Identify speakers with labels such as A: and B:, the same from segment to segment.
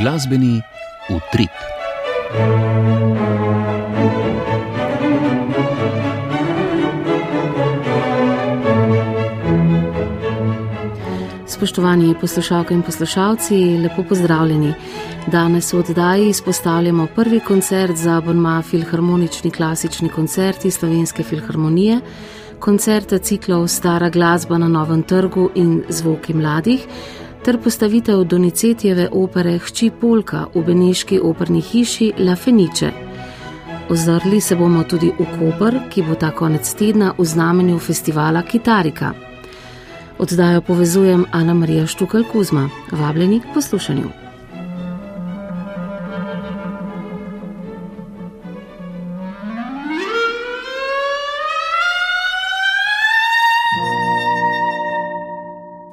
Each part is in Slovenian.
A: Glasbeni utrip.
B: Spoštovani poslušalke in poslušalci, lepo pozdravljeni. Danes v oddaji izpostavljamo prvi koncert za abonma Filharmonični klasični koncerti Slovenske filharmonije, koncerte ciklov Stara glasba na Novem trgu in Zvoki mladih, ter postavitev Donizetjeve opere Hči Polka v Beneški operni hiši La Fenice. Ozrli se bomo tudi v Koper, ki bo ta konec tedna v znamenju festivala Kitarika. Oddajo povezujem Ana Marija Štukal Kuzma, vabljeni k poslušanju.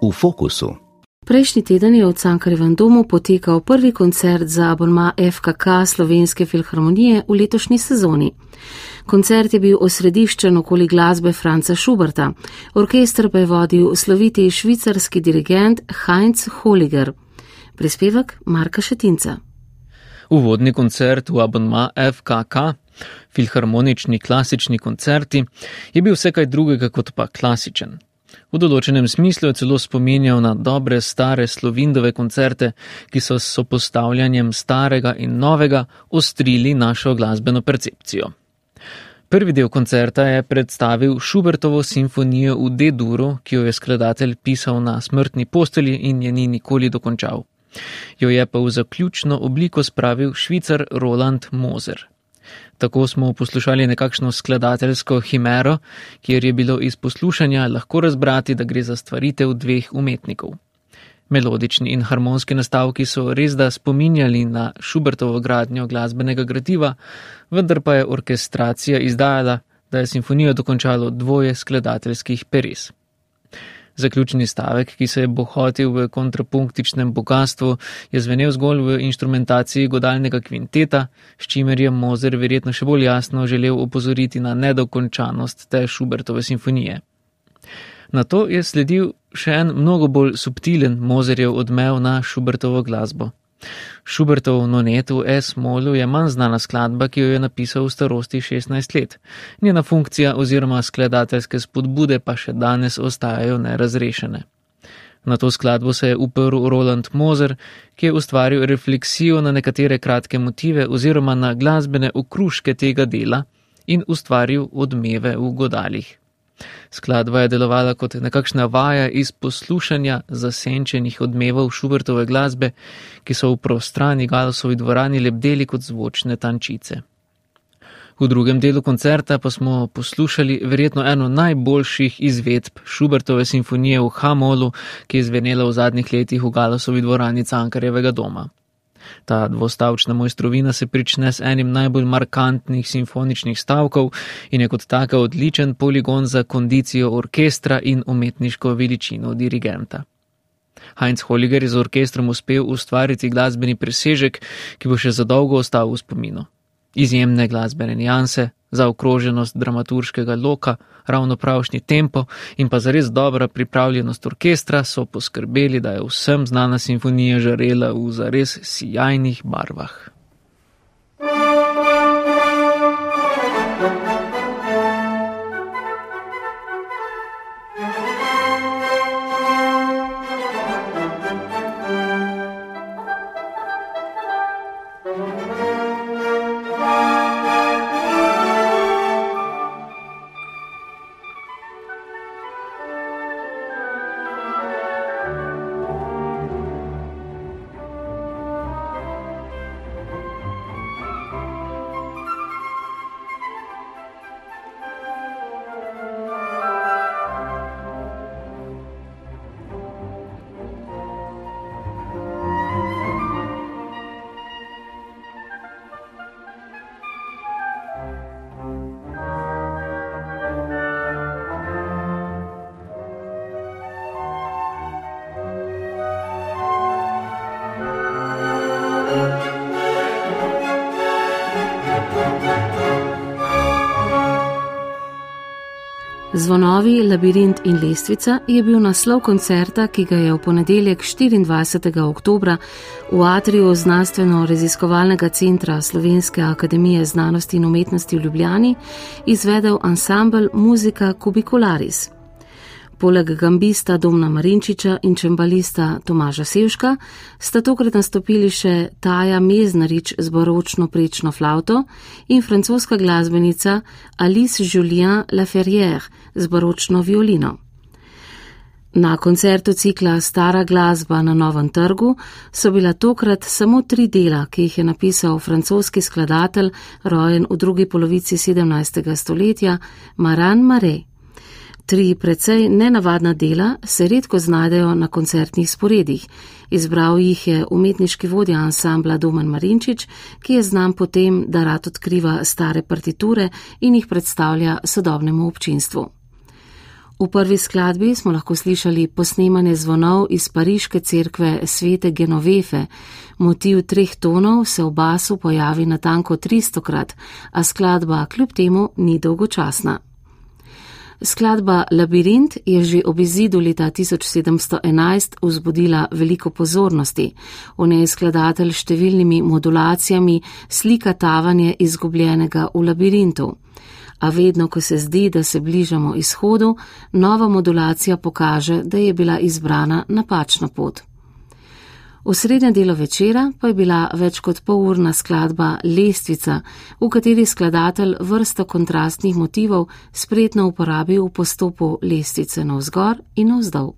A: V fokusu.
B: Prejšnji teden je v Cankarjevem domu potekal prvi koncert za abonma FKK Slovenske filharmonije v letošnji sezoni. Koncert je bil osrediščen okoli glasbe Franca Schuberta, orkester pa je vodil sloviti švicarski dirigent Heinz Holiger. Prispevek Marka Šetinca.
C: Uvodni koncert v abonma FKK, filharmonični klasični koncerti, je bil vse kaj drugega kot pa klasičen. V določenem smislu je celo spominjal na dobre stare slovindove koncerte, ki so s sopostavljanjem starega in novega ostrili našo glasbeno percepcijo. Prvi del koncerta je predstavil Schubertovo simfonijo v D-duru, ki jo je skladatelj pisal na smrtni posteli in je ni nikoli dokončal. Jo je pa v zaključno obliko spravil švicar Roland Moser. Tako smo poslušali nekakšno skladateljsko himero, kjer je bilo iz poslušanja lahko razbrati, da gre za stvaritev dveh umetnikov. Melodični in harmonski nastavki so res da spominjali na Schubertovo gradnjo glasbenega gradiva, vendar pa je orkestracija izdajala, da je simfonijo dokončalo dvoje skladateljskih peres. Zaključni stavek, ki se je bohotil v kontrapunktičnem bogatstvu, je zvenel zgolj v instrumentaciji godalnega kvinteta, s čimer je Mozer verjetno še bolj jasno želel opozoriti na nedokončanost te Schubertove simfonije. Na to je sledil še en mnogo bolj subtilen Mozerjev odmev na Schubertovo glasbo. Schubertov nonet v S-molu je manj znana skladba, ki jo je napisal v starosti 16 let. Njena funkcija oziroma skladateljske spodbude pa še danes ostajajo nerazrešene. Na to skladbo se je uprl Roland Moser, ki je ustvaril refleksijo na nekatere kratke motive oziroma na glasbene okruške tega dela in ustvaril odmeve v godalih. Skladba je delovala kot nekakšna vaja iz poslušanja zasenčenih odmevov Šubertove glasbe, ki so v prostrani Galosovi dvorani lebdeli kot zvočne tančice. V drugem delu koncerta pa smo poslušali verjetno eno najboljših izvedb Šubertove simfonije v Hamolu, ki je zvenela v zadnjih letih v Galosovi dvorani Cankarjevega doma. Ta dvostavčna mojstrovina se prične s enim najbolj markantnih simfoničnih stavkov in je kot taka odličen poligon za kondicijo orkestra in umetniško veličino dirigenta. Heinz Holliger je z orkestrom uspel ustvariti glasbeni presežek, ki bo še zadolgo ostal v spominu. Izjemne glasbene nijanse, zaokroženost dramaturškega loka, ravno pravšnji tempo in pa zares dobra pripravljenost orkestra so poskrbeli, da je vsem znana simfonija žarela v zares sijajnih barvah.
B: Zvonovi, labirint in lestvica je bil naslov koncerta, ki ga je v ponedeljek 24. oktober v atriju Znanstveno-raziskovalnega centra Slovenske akademije znanosti in umetnosti v Ljubljani izvedel ansambl Muzika Kubicularis. Poleg gambista Domna Marinčiča in čembalista Tomaža Sevška sta tokrat nastopili še Taja Meznarič z baročno prečno flauto in francoska glasbenica Alice Julien Laferrière z baročno violino. Na koncertu cikla Stara glasba na Novem trgu so bila tokrat samo tri dela, ki jih je napisal francoski skladatelj, rojen v drugi polovici 17. stoletja, Maran Mare. Tri precej nenavadna dela se redko znajdejo na koncertnih sporedih. Izbral jih je umetniški vodja ansambla Domen Marinčič, ki je znan potem, da rad odkriva stare partiture in jih predstavlja sodobnemu občinstvu. V prvi skladbi smo lahko slišali posnemanje zvonov iz pariške cerkve svete Genovefe. Motiv treh tonov se v basu pojavi na tanko 300 krat, a skladba kljub temu ni dolgočasna. Skladba Labirint je že ob izidu leta 1711 vzbudila veliko pozornosti. V njej skladatelj številnimi modulacijami slika tavanje izgubljenega v labirintu. A vedno, ko se zdi, da se bližamo izhodu, nova modulacija pokaže, da je bila izbrana napačna pot. V srednjem delu večera pa je bila več kot polurna skladba Lestvica, v kateri skladatelj vrsto kontrastnih motivov spretno uporabil v postopu lestvice navzgor in navzdol.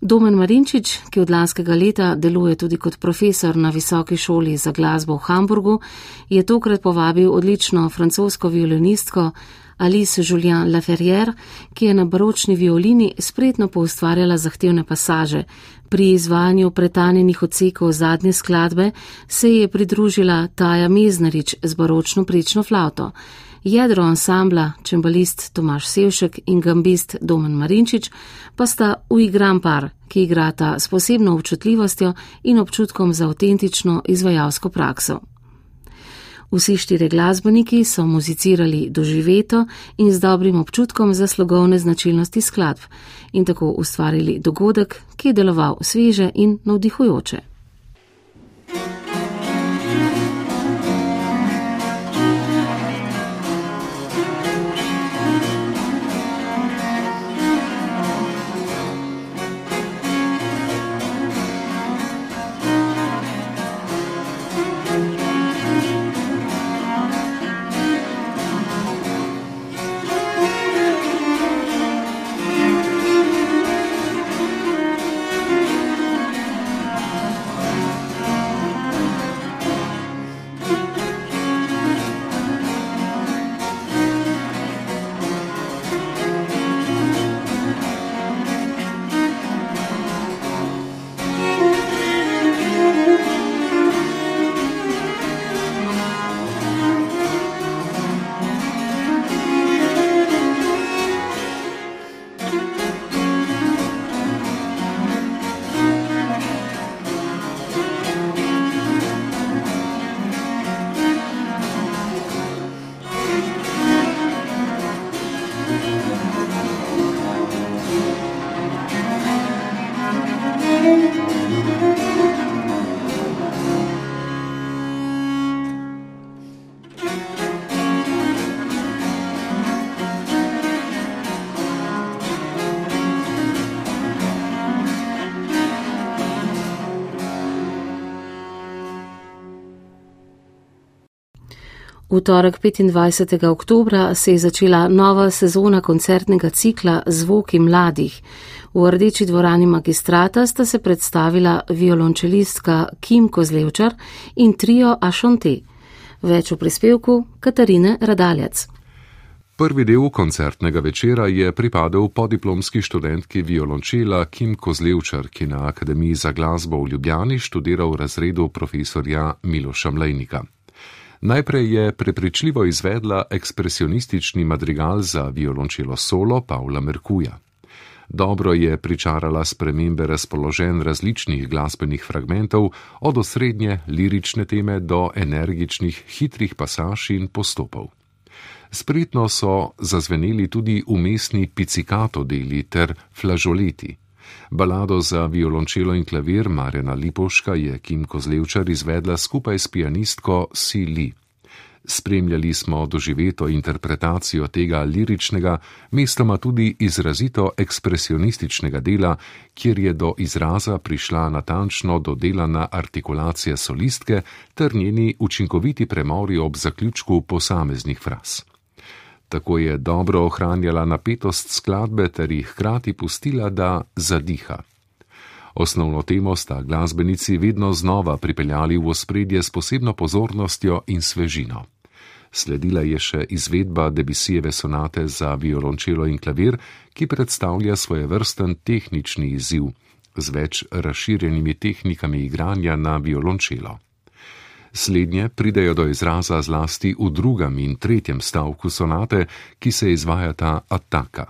B: Domen Marinčič, ki od lanskega leta deluje tudi kot profesor na Visoki šoli za glasbo v Hamburgu, je tokrat povabil odlično francosko violinistko Alice Julien Laferrière, ki je na baročni violini spretno poustvarjala zahtevne pasaže. Pri izvajanju pretanjenih odsekov zadnje skladbe se je pridružila Taja Meznarič z baročno prečno flauto. Jedro ansambla, čembalist Tomaš Sevšek in gambist Domen Marinčič, pa sta uigran par, ki igrata s posebno občutljivostjo in občutkom za avtentično izvajalsko prakso. Vsi štiri glasbeniki so muzicirali doživeto in z dobrim občutkom za slogovne značilnosti skladb in tako ustvarili dogodek, ki je deloval sveže in navdihujoče. V torek 25. oktober se je začela nova sezona koncertnega cikla Zvoki mladih. V rdeči dvorani magistrata sta se predstavila violončelistka Kim Kozlevčar in trio Ašonte. Več v prispevku Katarine Radaljec.
D: Prvi del koncertnega večera je pripadal podiplomski študentki violončela Kim Kozlevčar, ki na Akademiji za glasbo v Ljubljani študira v razredu profesorja Miloša Mlejnika. Najprej je prepričljivo izvedla ekspresionistični madrigal za violončelo solo Pavla Merkuja. Dobro je pričarala spremembe razpoložen različnih glasbenih fragmentov, od osrednje lirične teme do energičnih, hitrih pasaž in postopov. Spretno so zazveneli tudi umestni pizzicato deli ter flažoleti. Balado za violončelo in klavir Marjana Lipoška je Kim Kozlevčar izvedla skupaj s pianistko Si Li. Spremljali smo doživeto interpretacijo tega liričnega, mestoma tudi izrazito ekspresionističnega dela, kjer je do izraza prišla natančno dodelana artikulacija solistke ter njeni učinkoviti premori ob zaključku posameznih fraz. Tako je dobro ohranjala napetost skladbe ter jih hkrati pustila, da zadiha. Osnovno temo sta glasbenici vedno znova pripeljali v ospredje s posebno pozornostjo in svežino. Sledila je še izvedba Debisijeve sonate za violončelo in klavir, ki predstavlja svoje vrsten tehnični izziv z več razširjenimi tehnikami igranja na violončelo. Slednje pridejo do izraza zlasti v drugem in tretjem stavku sonate, ki se izvajata ataka.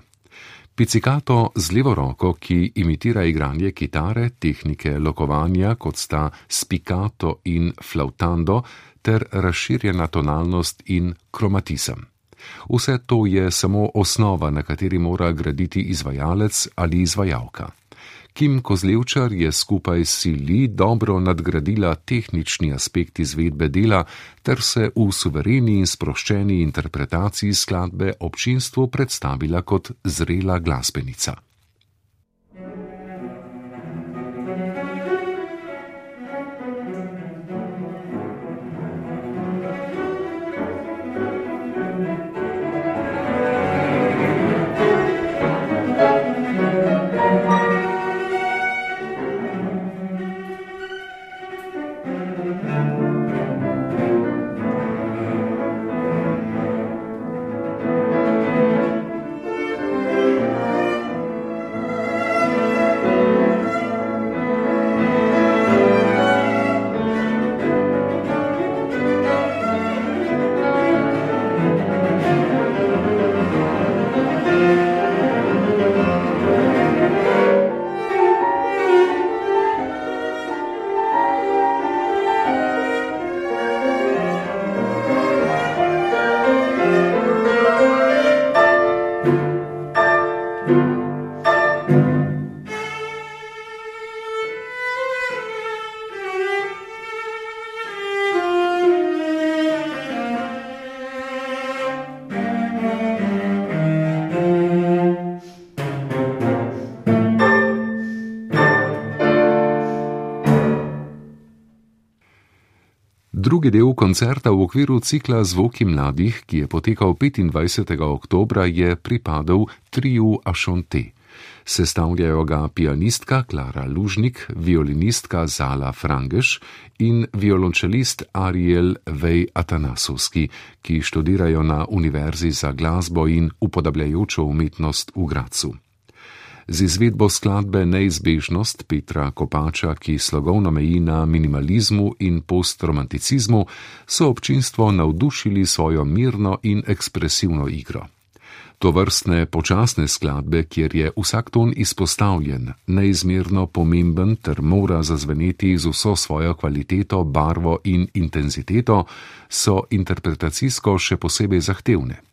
D: Pizzicato z levo roko, ki imitira igranje kitare, tehnike lokovanja, kot sta spiccato in flautando, ter razširjena tonalnost in kromatizem. Vse to je samo osnova, na kateri mora graditi izvajalec ali izvajalka. Kim Kozlevčar je skupaj s Sili dobro nadgradila tehnični aspekt izvedbe dela ter se v suvereni in sproščeni interpretaciji skladbe občinstvu predstavila kot zrela glasbenica. Drugi del koncerta v okviru cikla Zvoki mladih, ki je potekal 25. oktober, je pripadal triu Ašonte. Sestavljajo ga pianistka Klara Lužnik, violinistka Zala Frangeš in violončelist Ariel Vej Atanasovski, ki študirajo na Univerzi za glasbo in upodabljajočo umetnost v Gracu z izvedbo skladbe Neizbežnost Petra Kopača, ki slogovno meji na minimalizmu in postromanticizmu, so občinstvo navdušili svojo mirno in ekspresivno igro. To vrstne počasne skladbe, kjer je vsak ton izpostavljen, neizmerno pomemben ter mora zazveneti z vso svojo kvaliteto, barvo in intenziteto, so interpretacijsko še posebej zahtevne.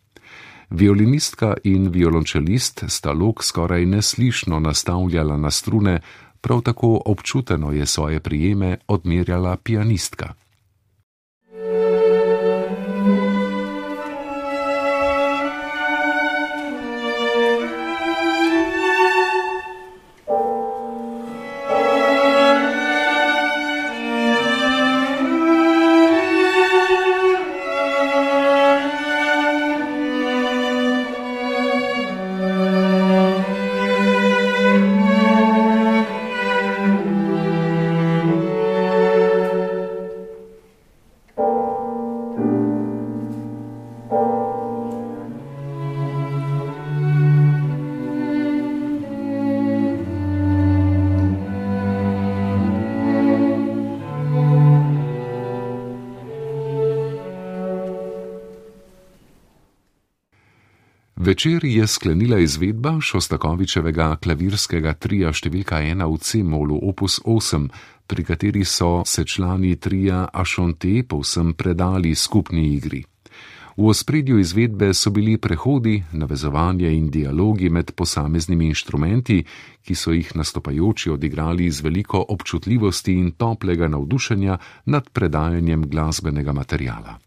D: Violinistka in violončelist sta lok skoraj neslišno nastavljala na strune, prav tako občuteno je svoje prijeme odmerjala pianistka. Večer je sklenila izvedba Šostakovičevega klavirskega trija številka ena v C-molu opus 8, pri kateri so se člani trija Ašonte povsem predali skupni igri. V ospredju izvedbe so bili prehodi, navezovanje in dialogi med posameznimi inštrumenti, ki so jih nastopajoči odigrali z veliko občutljivosti in toplega navdušenja nad predajanjem glasbenega materijala.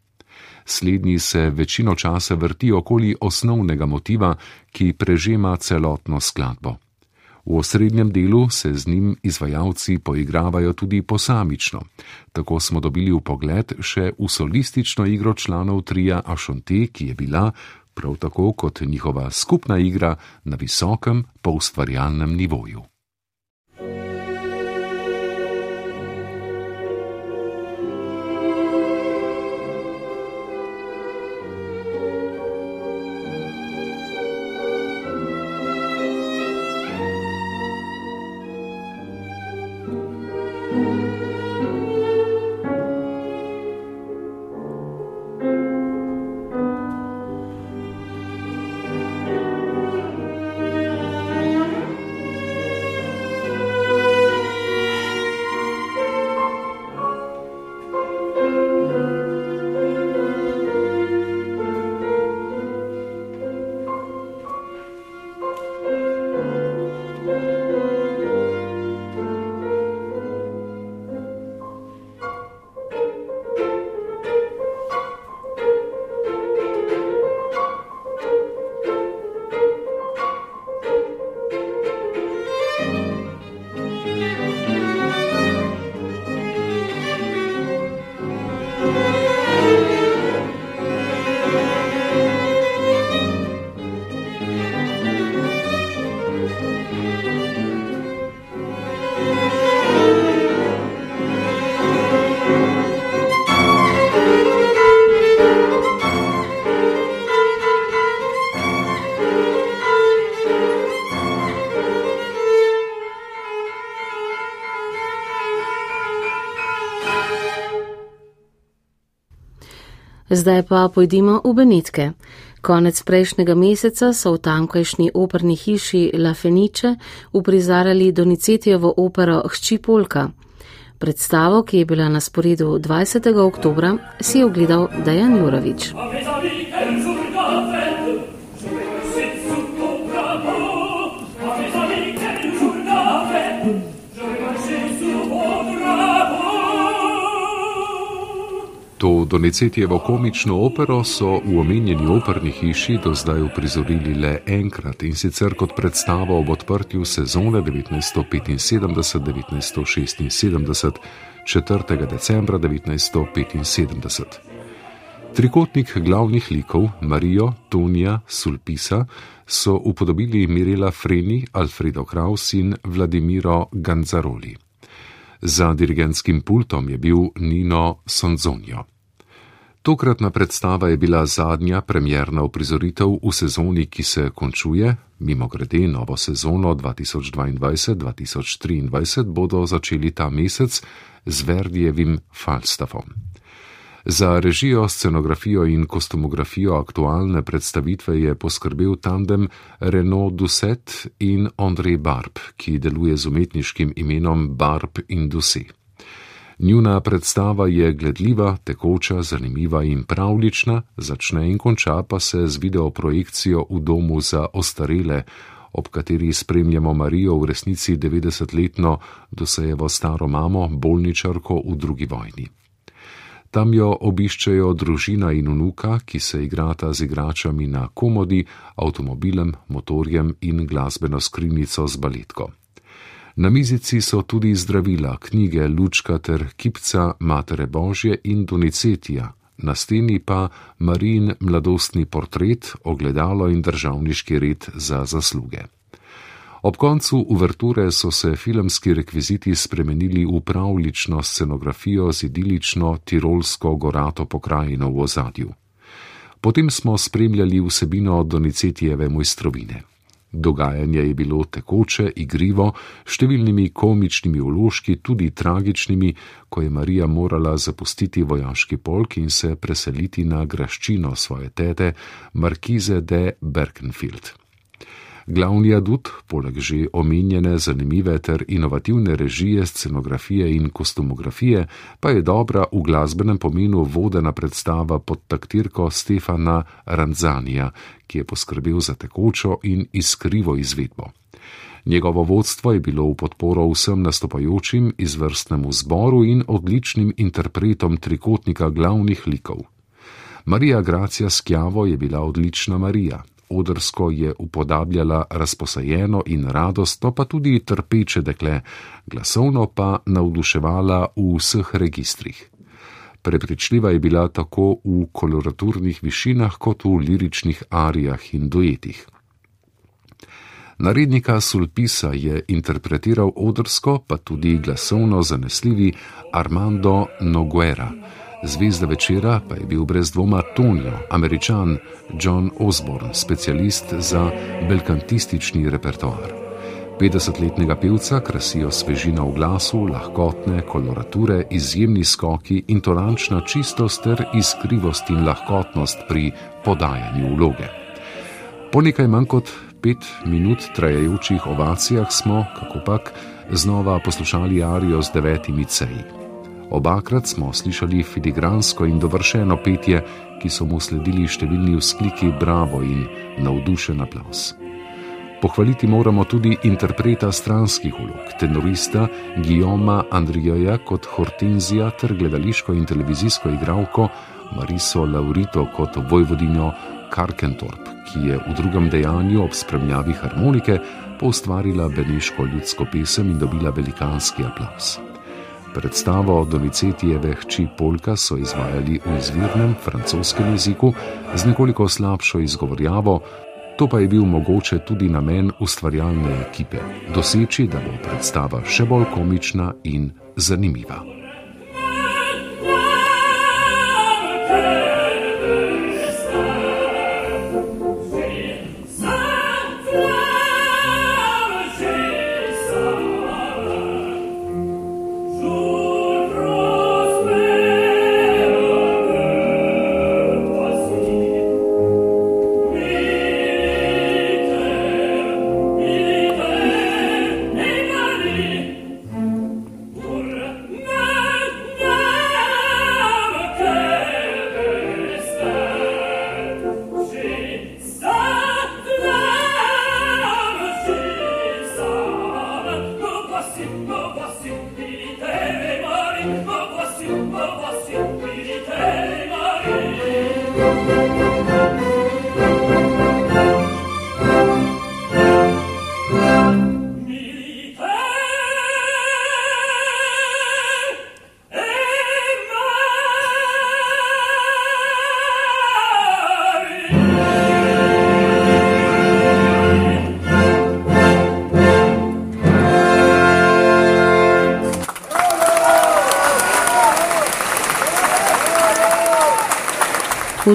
D: Slednji se večino časa vrti okoli osnovnega motiva, ki prežema celotno skladbo. V osrednjem delu se z njim izvajalci poigravajo tudi posamično. Tako smo dobili v pogled še v solistično igro članov trija Ašonte, ki je bila, prav tako kot njihova skupna igra, na visokem poustvarjalnem nivoju.
B: Zdaj pa pojdimo v Benitke. Konec prejšnjega meseca so v tamkajšnji operni hiši La Fenice uprizarali Donicetijevo opero Hči Polka. Predstavo, ki je bila na sporedu 20. oktobra, si je ogledal Dajan Jurovič.
D: To Donicetijevo komično opero so v omenjeni operni hiši do zdaj uprizorili le enkrat in sicer kot predstavo ob odprtju sezone 1975-1976, 4. decembra 1975. Trikotnik glavnih likov Marijo, Tonija, Sulpisa so upodobili Mirela Freni, Alfredo Kraus in Vladimiro Ganzaroli. Za dirigentskim pultom je bil Nino Sonzonjo. Tokratna predstava je bila zadnja premjerna uprizoritev v sezoni, ki se končuje, mimo grede novo sezono 2022-2023 bodo začeli ta mesec z Verdijevim Falstaffom. Za režijo, scenografijo in kostumografijo aktualne predstavitve je poskrbel tandem Renaud Dusset in André Barb, ki deluje z umetniškim imenom Barb in Dusset. Njuna predstava je gledljiva, tekoča, zanimiva in pravlična, začne in konča pa se z videoprojekcijo v domu za ostarele, ob kateri spremljamo Marijo v resnici 90-letno dosejevo staro mamo, bolničarko v drugi vojni. Tam jo obiščejo družina in unuka, ki se igrata z igračami na komodi, avtomobilem, motorjem in glasbeno skrinjico z baletko. Na mizici so tudi zdravila, knjige, lučka ter kipca Matere Božje in Donicetija, na steni pa Marin mladostni portret, ogledalo in državniški red za zasluge. Ob koncu uverture so se filmski rekviziti spremenili v pravlično scenografijo z idilično tirolsko gorato pokrajino v ozadju. Potem smo spremljali vsebino Donicetijeve mojstrovine. Dogajanje je bilo tekoče, igrivo, številnimi komičnimi vložki, tudi tragičnimi, ko je Marija morala zapustiti vojaški polk in se preseliti na graščino svoje tete, markize de Berkenfield. Glavni adut, poleg že omenjene zanimive ter inovativne režije, scenografije in kostumografije, pa je dobra v glasbenem pomenu vodena predstava pod taktirko Stefana Ranzanija, ki je poskrbel za tekočo in iskrivo izvedbo. Njegovo vodstvo je bilo v podporo vsem nastopajočim izvrstnemu zboru in odličnim interpretom trikotnika glavnih likov. Marija Gracija Skjavo je bila odlična Marija. Odrsko je upodabljala razposajeno in radostno, pa tudi trpeče dekle, glasovno pa navduševala v vseh registrih. Prepričljiva je bila tako v koloraturnih višinah kot v liričnih arijah in duetih. Narednika Sulpisa je interpretiral odrsko, pa tudi glasovno zanesljivi Armando Noguera. Zvezda večera pa je bil brez dvoma Tonio, američan John Osborne, specialist za belkantistični repertoar. 50-letnega pevca krasijo svežina v glasu, lahkotne kolorature, izjemni skoki in tolančna čistost ter iskrivost in lahkotnost pri podajanju vloge. Po nekaj manj kot pet minut trajajočih ovacijah smo, kako pak, znova poslušali Arijo z devetimi ceji. Obakrat smo slišali filigransko in dovršeno petje, ki so mu sledili številni vzkliki bravo in navdušen aplaus. Pohvaliti moramo tudi interpreta stranskih ulog, tenorista Guillaume Andrijoja kot Hortenzija ter gledališko in televizijsko igralko Mariso Laurito kot vojvodinjo Karkentorp, ki je v drugem dejanju ob spremljavi harmonike poustvarila beneško ljudsko pesem in dobila velikanski aplaus. Predstavo Donizetijeve hči Polka so izvajali v izvirnem francoskem jeziku z nekoliko slabšo izgovorjavo, to pa je bil mogoče tudi namen ustvarjalne ekipe: doseči, da bo predstava še bolj komična in zanimiva.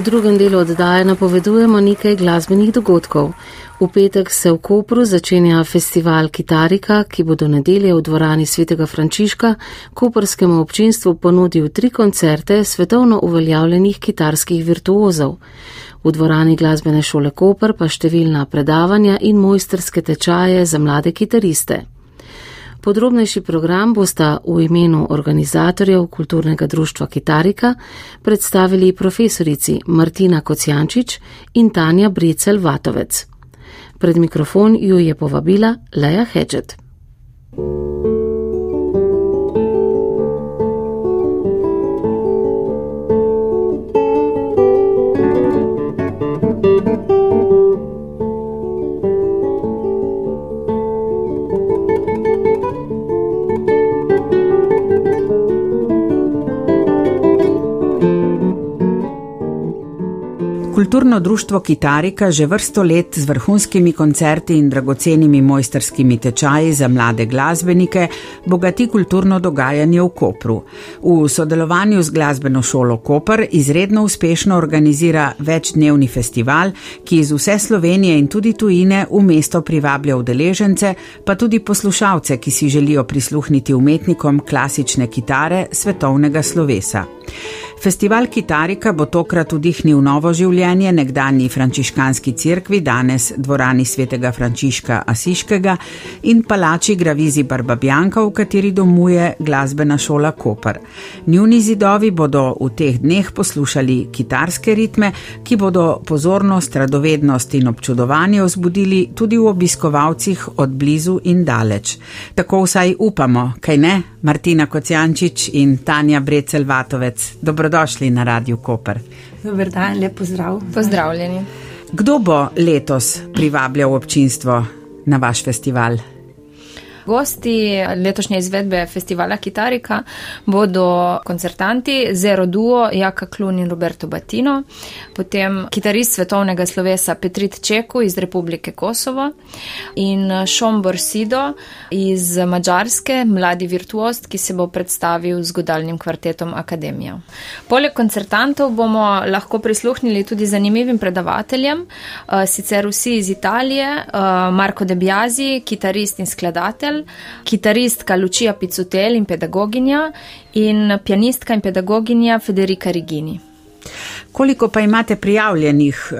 B: Drugem delu oddaje napovedujemo nekaj glasbenih dogodkov. V petek se v Kopru začenja festival Kitarika, ki bo do nedelje v dvorani svetega Frančiška koprskemu občinstvu ponudil tri koncerte svetovno uveljavljenih kitarskih virtuozov. V dvorani glasbene šole Koper pa številna predavanja in mojsterske tečaje za mlade kitariste. Podrobnejši program bosta v imenu organizatorjev kulturnega društva Kitarika predstavili profesorici Martina Kocijančič in Tanja Bricel Vatovec. Pred mikrofon ju je povabila Leja Hedžet.
E: Kulturno društvo Kitarika že vrsto let z vrhunskimi koncerti in dragocenimi mojsterskimi tečaji za mlade glasbenike bogati kulturno dogajanje v Kopru. V sodelovanju z glasbeno šolo Koper izredno uspešno organizira večdnevni festival, ki iz vse Slovenije in tudi tujine v mesto privablja udeležence, pa tudi poslušalce, ki si želijo prisluhniti umetnikom klasične kitare svetovnega slovesa. Festival Kitarika bo tokrat vdihnil novo življenje nekdanji frančiškanski cerkvi, danes dvorani svetega Frančiška Asiškega in palači Gravizi Barbabjanka, v kateri domuje glasbena šola Koper. Njuni zidovi bodo v teh dneh poslušali kitarske ritme, ki bodo pozornost, radovednost in občudovanje vzbudili tudi v obiskovalcih od blizu in daleč. Tako vsaj upamo, kaj ne? Martina Kocijančič in Tanja Brecel-Vatovec. Dobrodošli na Radio Koper.
F: Dober dan, lep pozdrav.
G: Pozdravljeni.
E: Kdo bo letos privabljal občinstvo na vaš festival?
G: Gosti letošnje izvedbe festivala Kitarika bodo koncertanti Zero Duo, Jaka Klun in Roberto Batino, potem kitarist svetovnega slovesa Petrit Čeku iz Republike Kosovo in Šombor Sido iz Mačarske, mladi virtuost, ki se bo predstavil z godalnim kvartetom Akademija. Poleg koncertantov bomo lahko prisluhnili tudi zanimivim predavateljem, eh, sicer vsi iz Italije, eh, Marko Debjazi, kitarist in skladatelj, Štrukelj, kitaristka Lučija Picutel in pedagoginja in pianistka in pedagoginja Federika Rigini.
E: Koliko pa imate prijavljenih uh,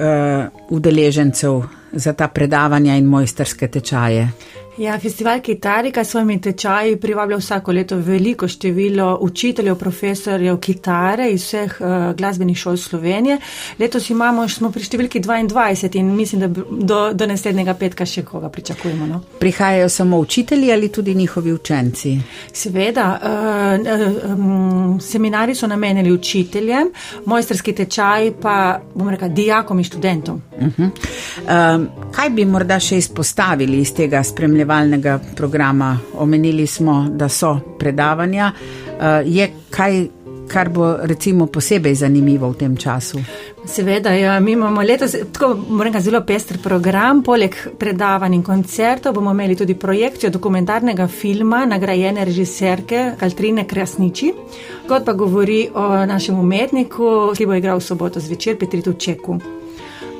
E: udeležencev za ta predavanja in mojsterske tečaje?
F: Ja, festival Kitarika s svojimi tečaji privablja vsako leto veliko število učiteljev, profesorjev kitare iz vseh uh, glasbenih šol Slovenije. Letos imamo, smo pri številki 22 in mislim, da do, do naslednjega petka še koga pričakujemo. No?
E: Prihajajo samo učitelji ali tudi njihovi učenci?
F: Seveda, uh, um, seminari so namenjeni učiteljem, mojsterski tečaj pa, bom rekel, dijakom in študentom. Uh -huh.
E: um, kaj bi morda še izpostavili iz tega spremljanja? Spremljevalnega programa. Omenili smo, da so predavanja. Eh, je kaj, kar bo recimo posebej zanimivo v tem času?
F: Seveda, ja, mi imamo letos tako rekel, zelo pester program. Poleg predavanj in koncertov bomo imeli tudi projekcijo dokumentarnega filma nagrajene režiserke Kaltrine Krasniči. Kot pa govori o našem umetniku, ki bo igral v soboto zvečer, Petritu Čeku.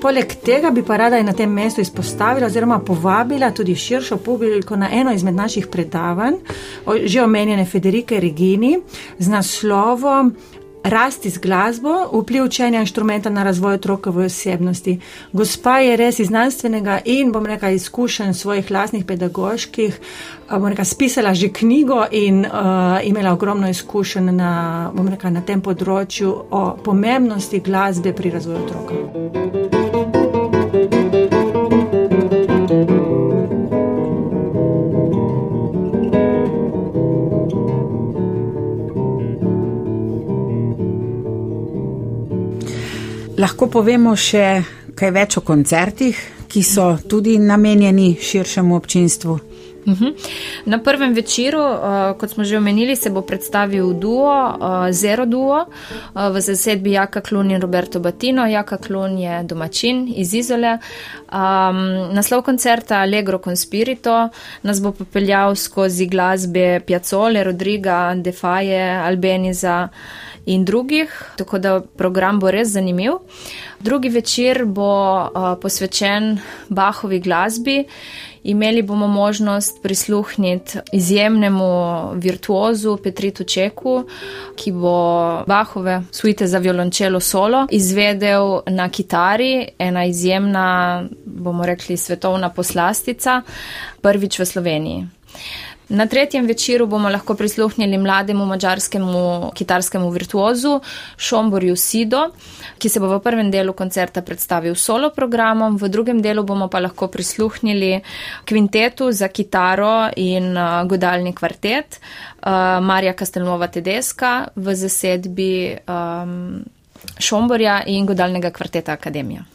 F: Poleg tega bi pa rada na tem mestu izpostavila oziroma povabila tudi širšo publiko na eno izmed naših predavanj, že omenjene Federike Regini z naslovom Rasti z glasbo, vpliv učenja inštrumenta na razvoj otrokove osebnosti. Gospa je res iz znanstvenega in, bom rekel, izkušenj svojih lastnih pedagoških, bom rekel, spisala že knjigo in uh, imela ogromno izkušenj na, rekel, na tem področju o pomembnosti glasbe pri razvoju otroka.
E: Lahko povemo še kaj več o koncertih, ki so tudi namenjeni širšemu občinstvu.
G: Mhm. Na prvem večeru, uh, kot smo že omenili, se bo predstavil duo, uh, Zero Duo, uh, v zasedbi Jaka Klun in Roberto Batino. Jaka Klun je domačin iz Izole. Um, naslov koncerta Allegro Conspirito nas bo popeljal skozi glasbe Piazzole, Rodriga, Defaje, Albeniza in drugih, tako da program bo res zanimiv. Drugi večer bo uh, posvečen Bahovi glasbi. Imeli bomo možnost prisluhniti izjemnemu virtuozu Petritu Čeku, ki bo Bahove suite za violončelo solo izvedel na kitari, ena izjemna, bomo rekli, svetovna poslastica, prvič v Sloveniji. Na tretjem večeru bomo lahko prisluhnili mlademu mačarskemu kitarskemu virtuozu Šomborju Sido, ki se bo v prvem delu koncerta predstavil solo programom, v drugem delu bomo pa lahko prisluhnili kvintetu za kitaro in uh, godalni kvartet uh, Marija Kastelnova Tedeska v zasedbi um, Šomborja in godalnega kvarteta Akademija.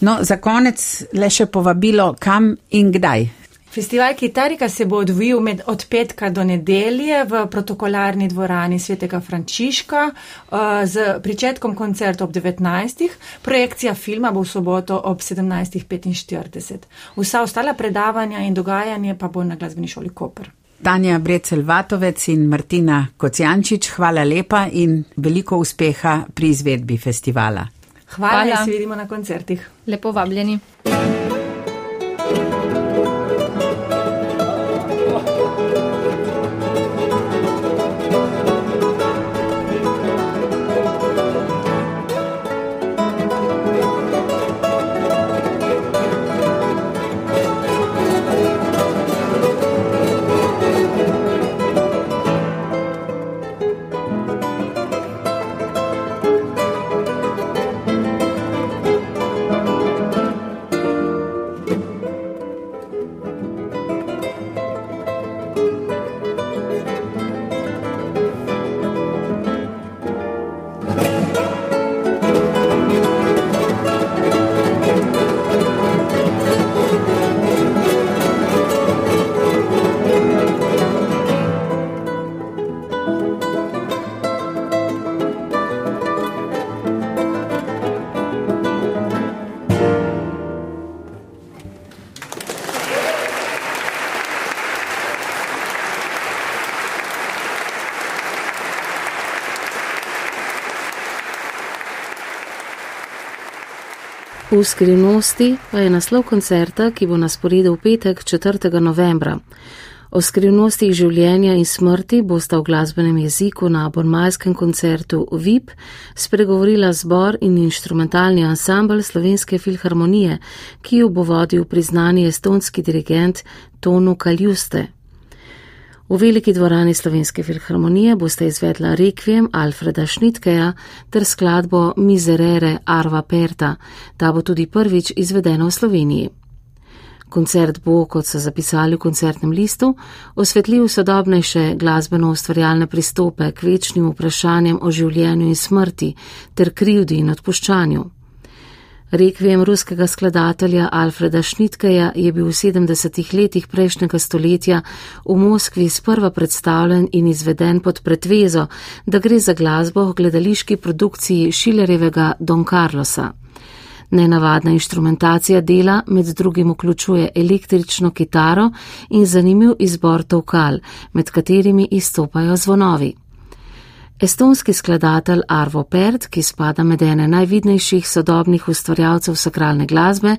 E: No, za konec le še povabilo, kam in kdaj.
F: Festival Kitarika se bo odvijal med, od petka do nedelje v protokolarni dvorani svetega Frančiška uh, z pričetkom koncerta ob 19. Projekcija filma bo v soboto ob 17.45. Vsa ostala predavanja in dogajanje pa bo na glasbeni šoli Koper.
E: Tanja Brecel Vatovec in Martina Kocijančič, hvala lepa in veliko uspeha pri izvedbi festivala.
F: Hvala, hvala. da se vidimo na koncertih.
G: Lepo vabljeni.
B: V skrivnosti pa je naslov koncerta, ki bo na sporedu v petek 4. novembra. O skrivnostih življenja in smrti bosta v glasbenem jeziku na bonmajskem koncertu VIP spregovorila zbor in instrumentalni ansambl Slovenske filharmonije, ki jo bo vodil priznani estonski dirigent Tonu Kaljuste. V veliki dvorani Slovenske filharmonije boste izvedla rekvijem Alfreda Šnitkeja ter skladbo Miserere Arva Perta, ta bo tudi prvič izvedena v Sloveniji. Koncert bo, kot so zapisali v koncertnem listu, osvetlil sodobnejše glasbeno ustvarjalne pristope k večnim vprašanjem o življenju in smrti ter krivdi in odpuščanju. Rekvijem ruskega skladatelja Alfreda Šnitkeja je bil v 70-ih letih prejšnjega stoletja v Moskvi sprva predstavljen in izveden pod pretvezo, da gre za glasbo v gledališki produkciji Šilerjevega Don Carlosa. Nenavadna inštrumentacija dela med drugim vključuje električno kitaro in zanimiv izbor tovkal, med katerimi izstopajo zvonovi. Estonski skladatelj Arvo Pert, ki spada med ene najvidnejših sodobnih ustvarjalcev sakralne glasbe,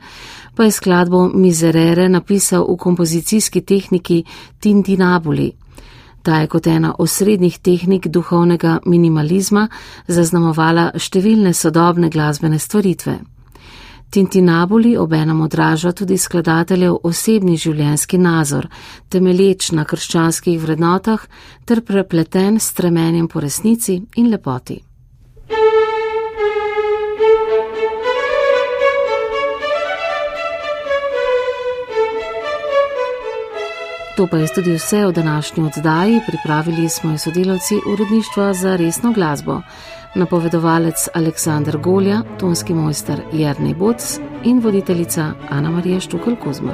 B: pa je skladbo Miserere napisal v kompozicijski tehniki Tintinabuli. Ta je kot ena osrednjih tehnik duhovnega minimalizma zaznamovala številne sodobne glasbene stvaritve. Tintinabuli obenem odraža tudi skladateljev osebni življenjski nazor, temelječ na krščanskih vrednotah ter prepleten s tremenjem po resnici in lepoti. To pa je tudi vse v današnji oddaji, pripravili smo jo sodelavci uredništva za resno glasbo napovedovalec Aleksandr Golja, tonski mojster Jarni Boc in voditeljica Ana Marija Štukal Kozma.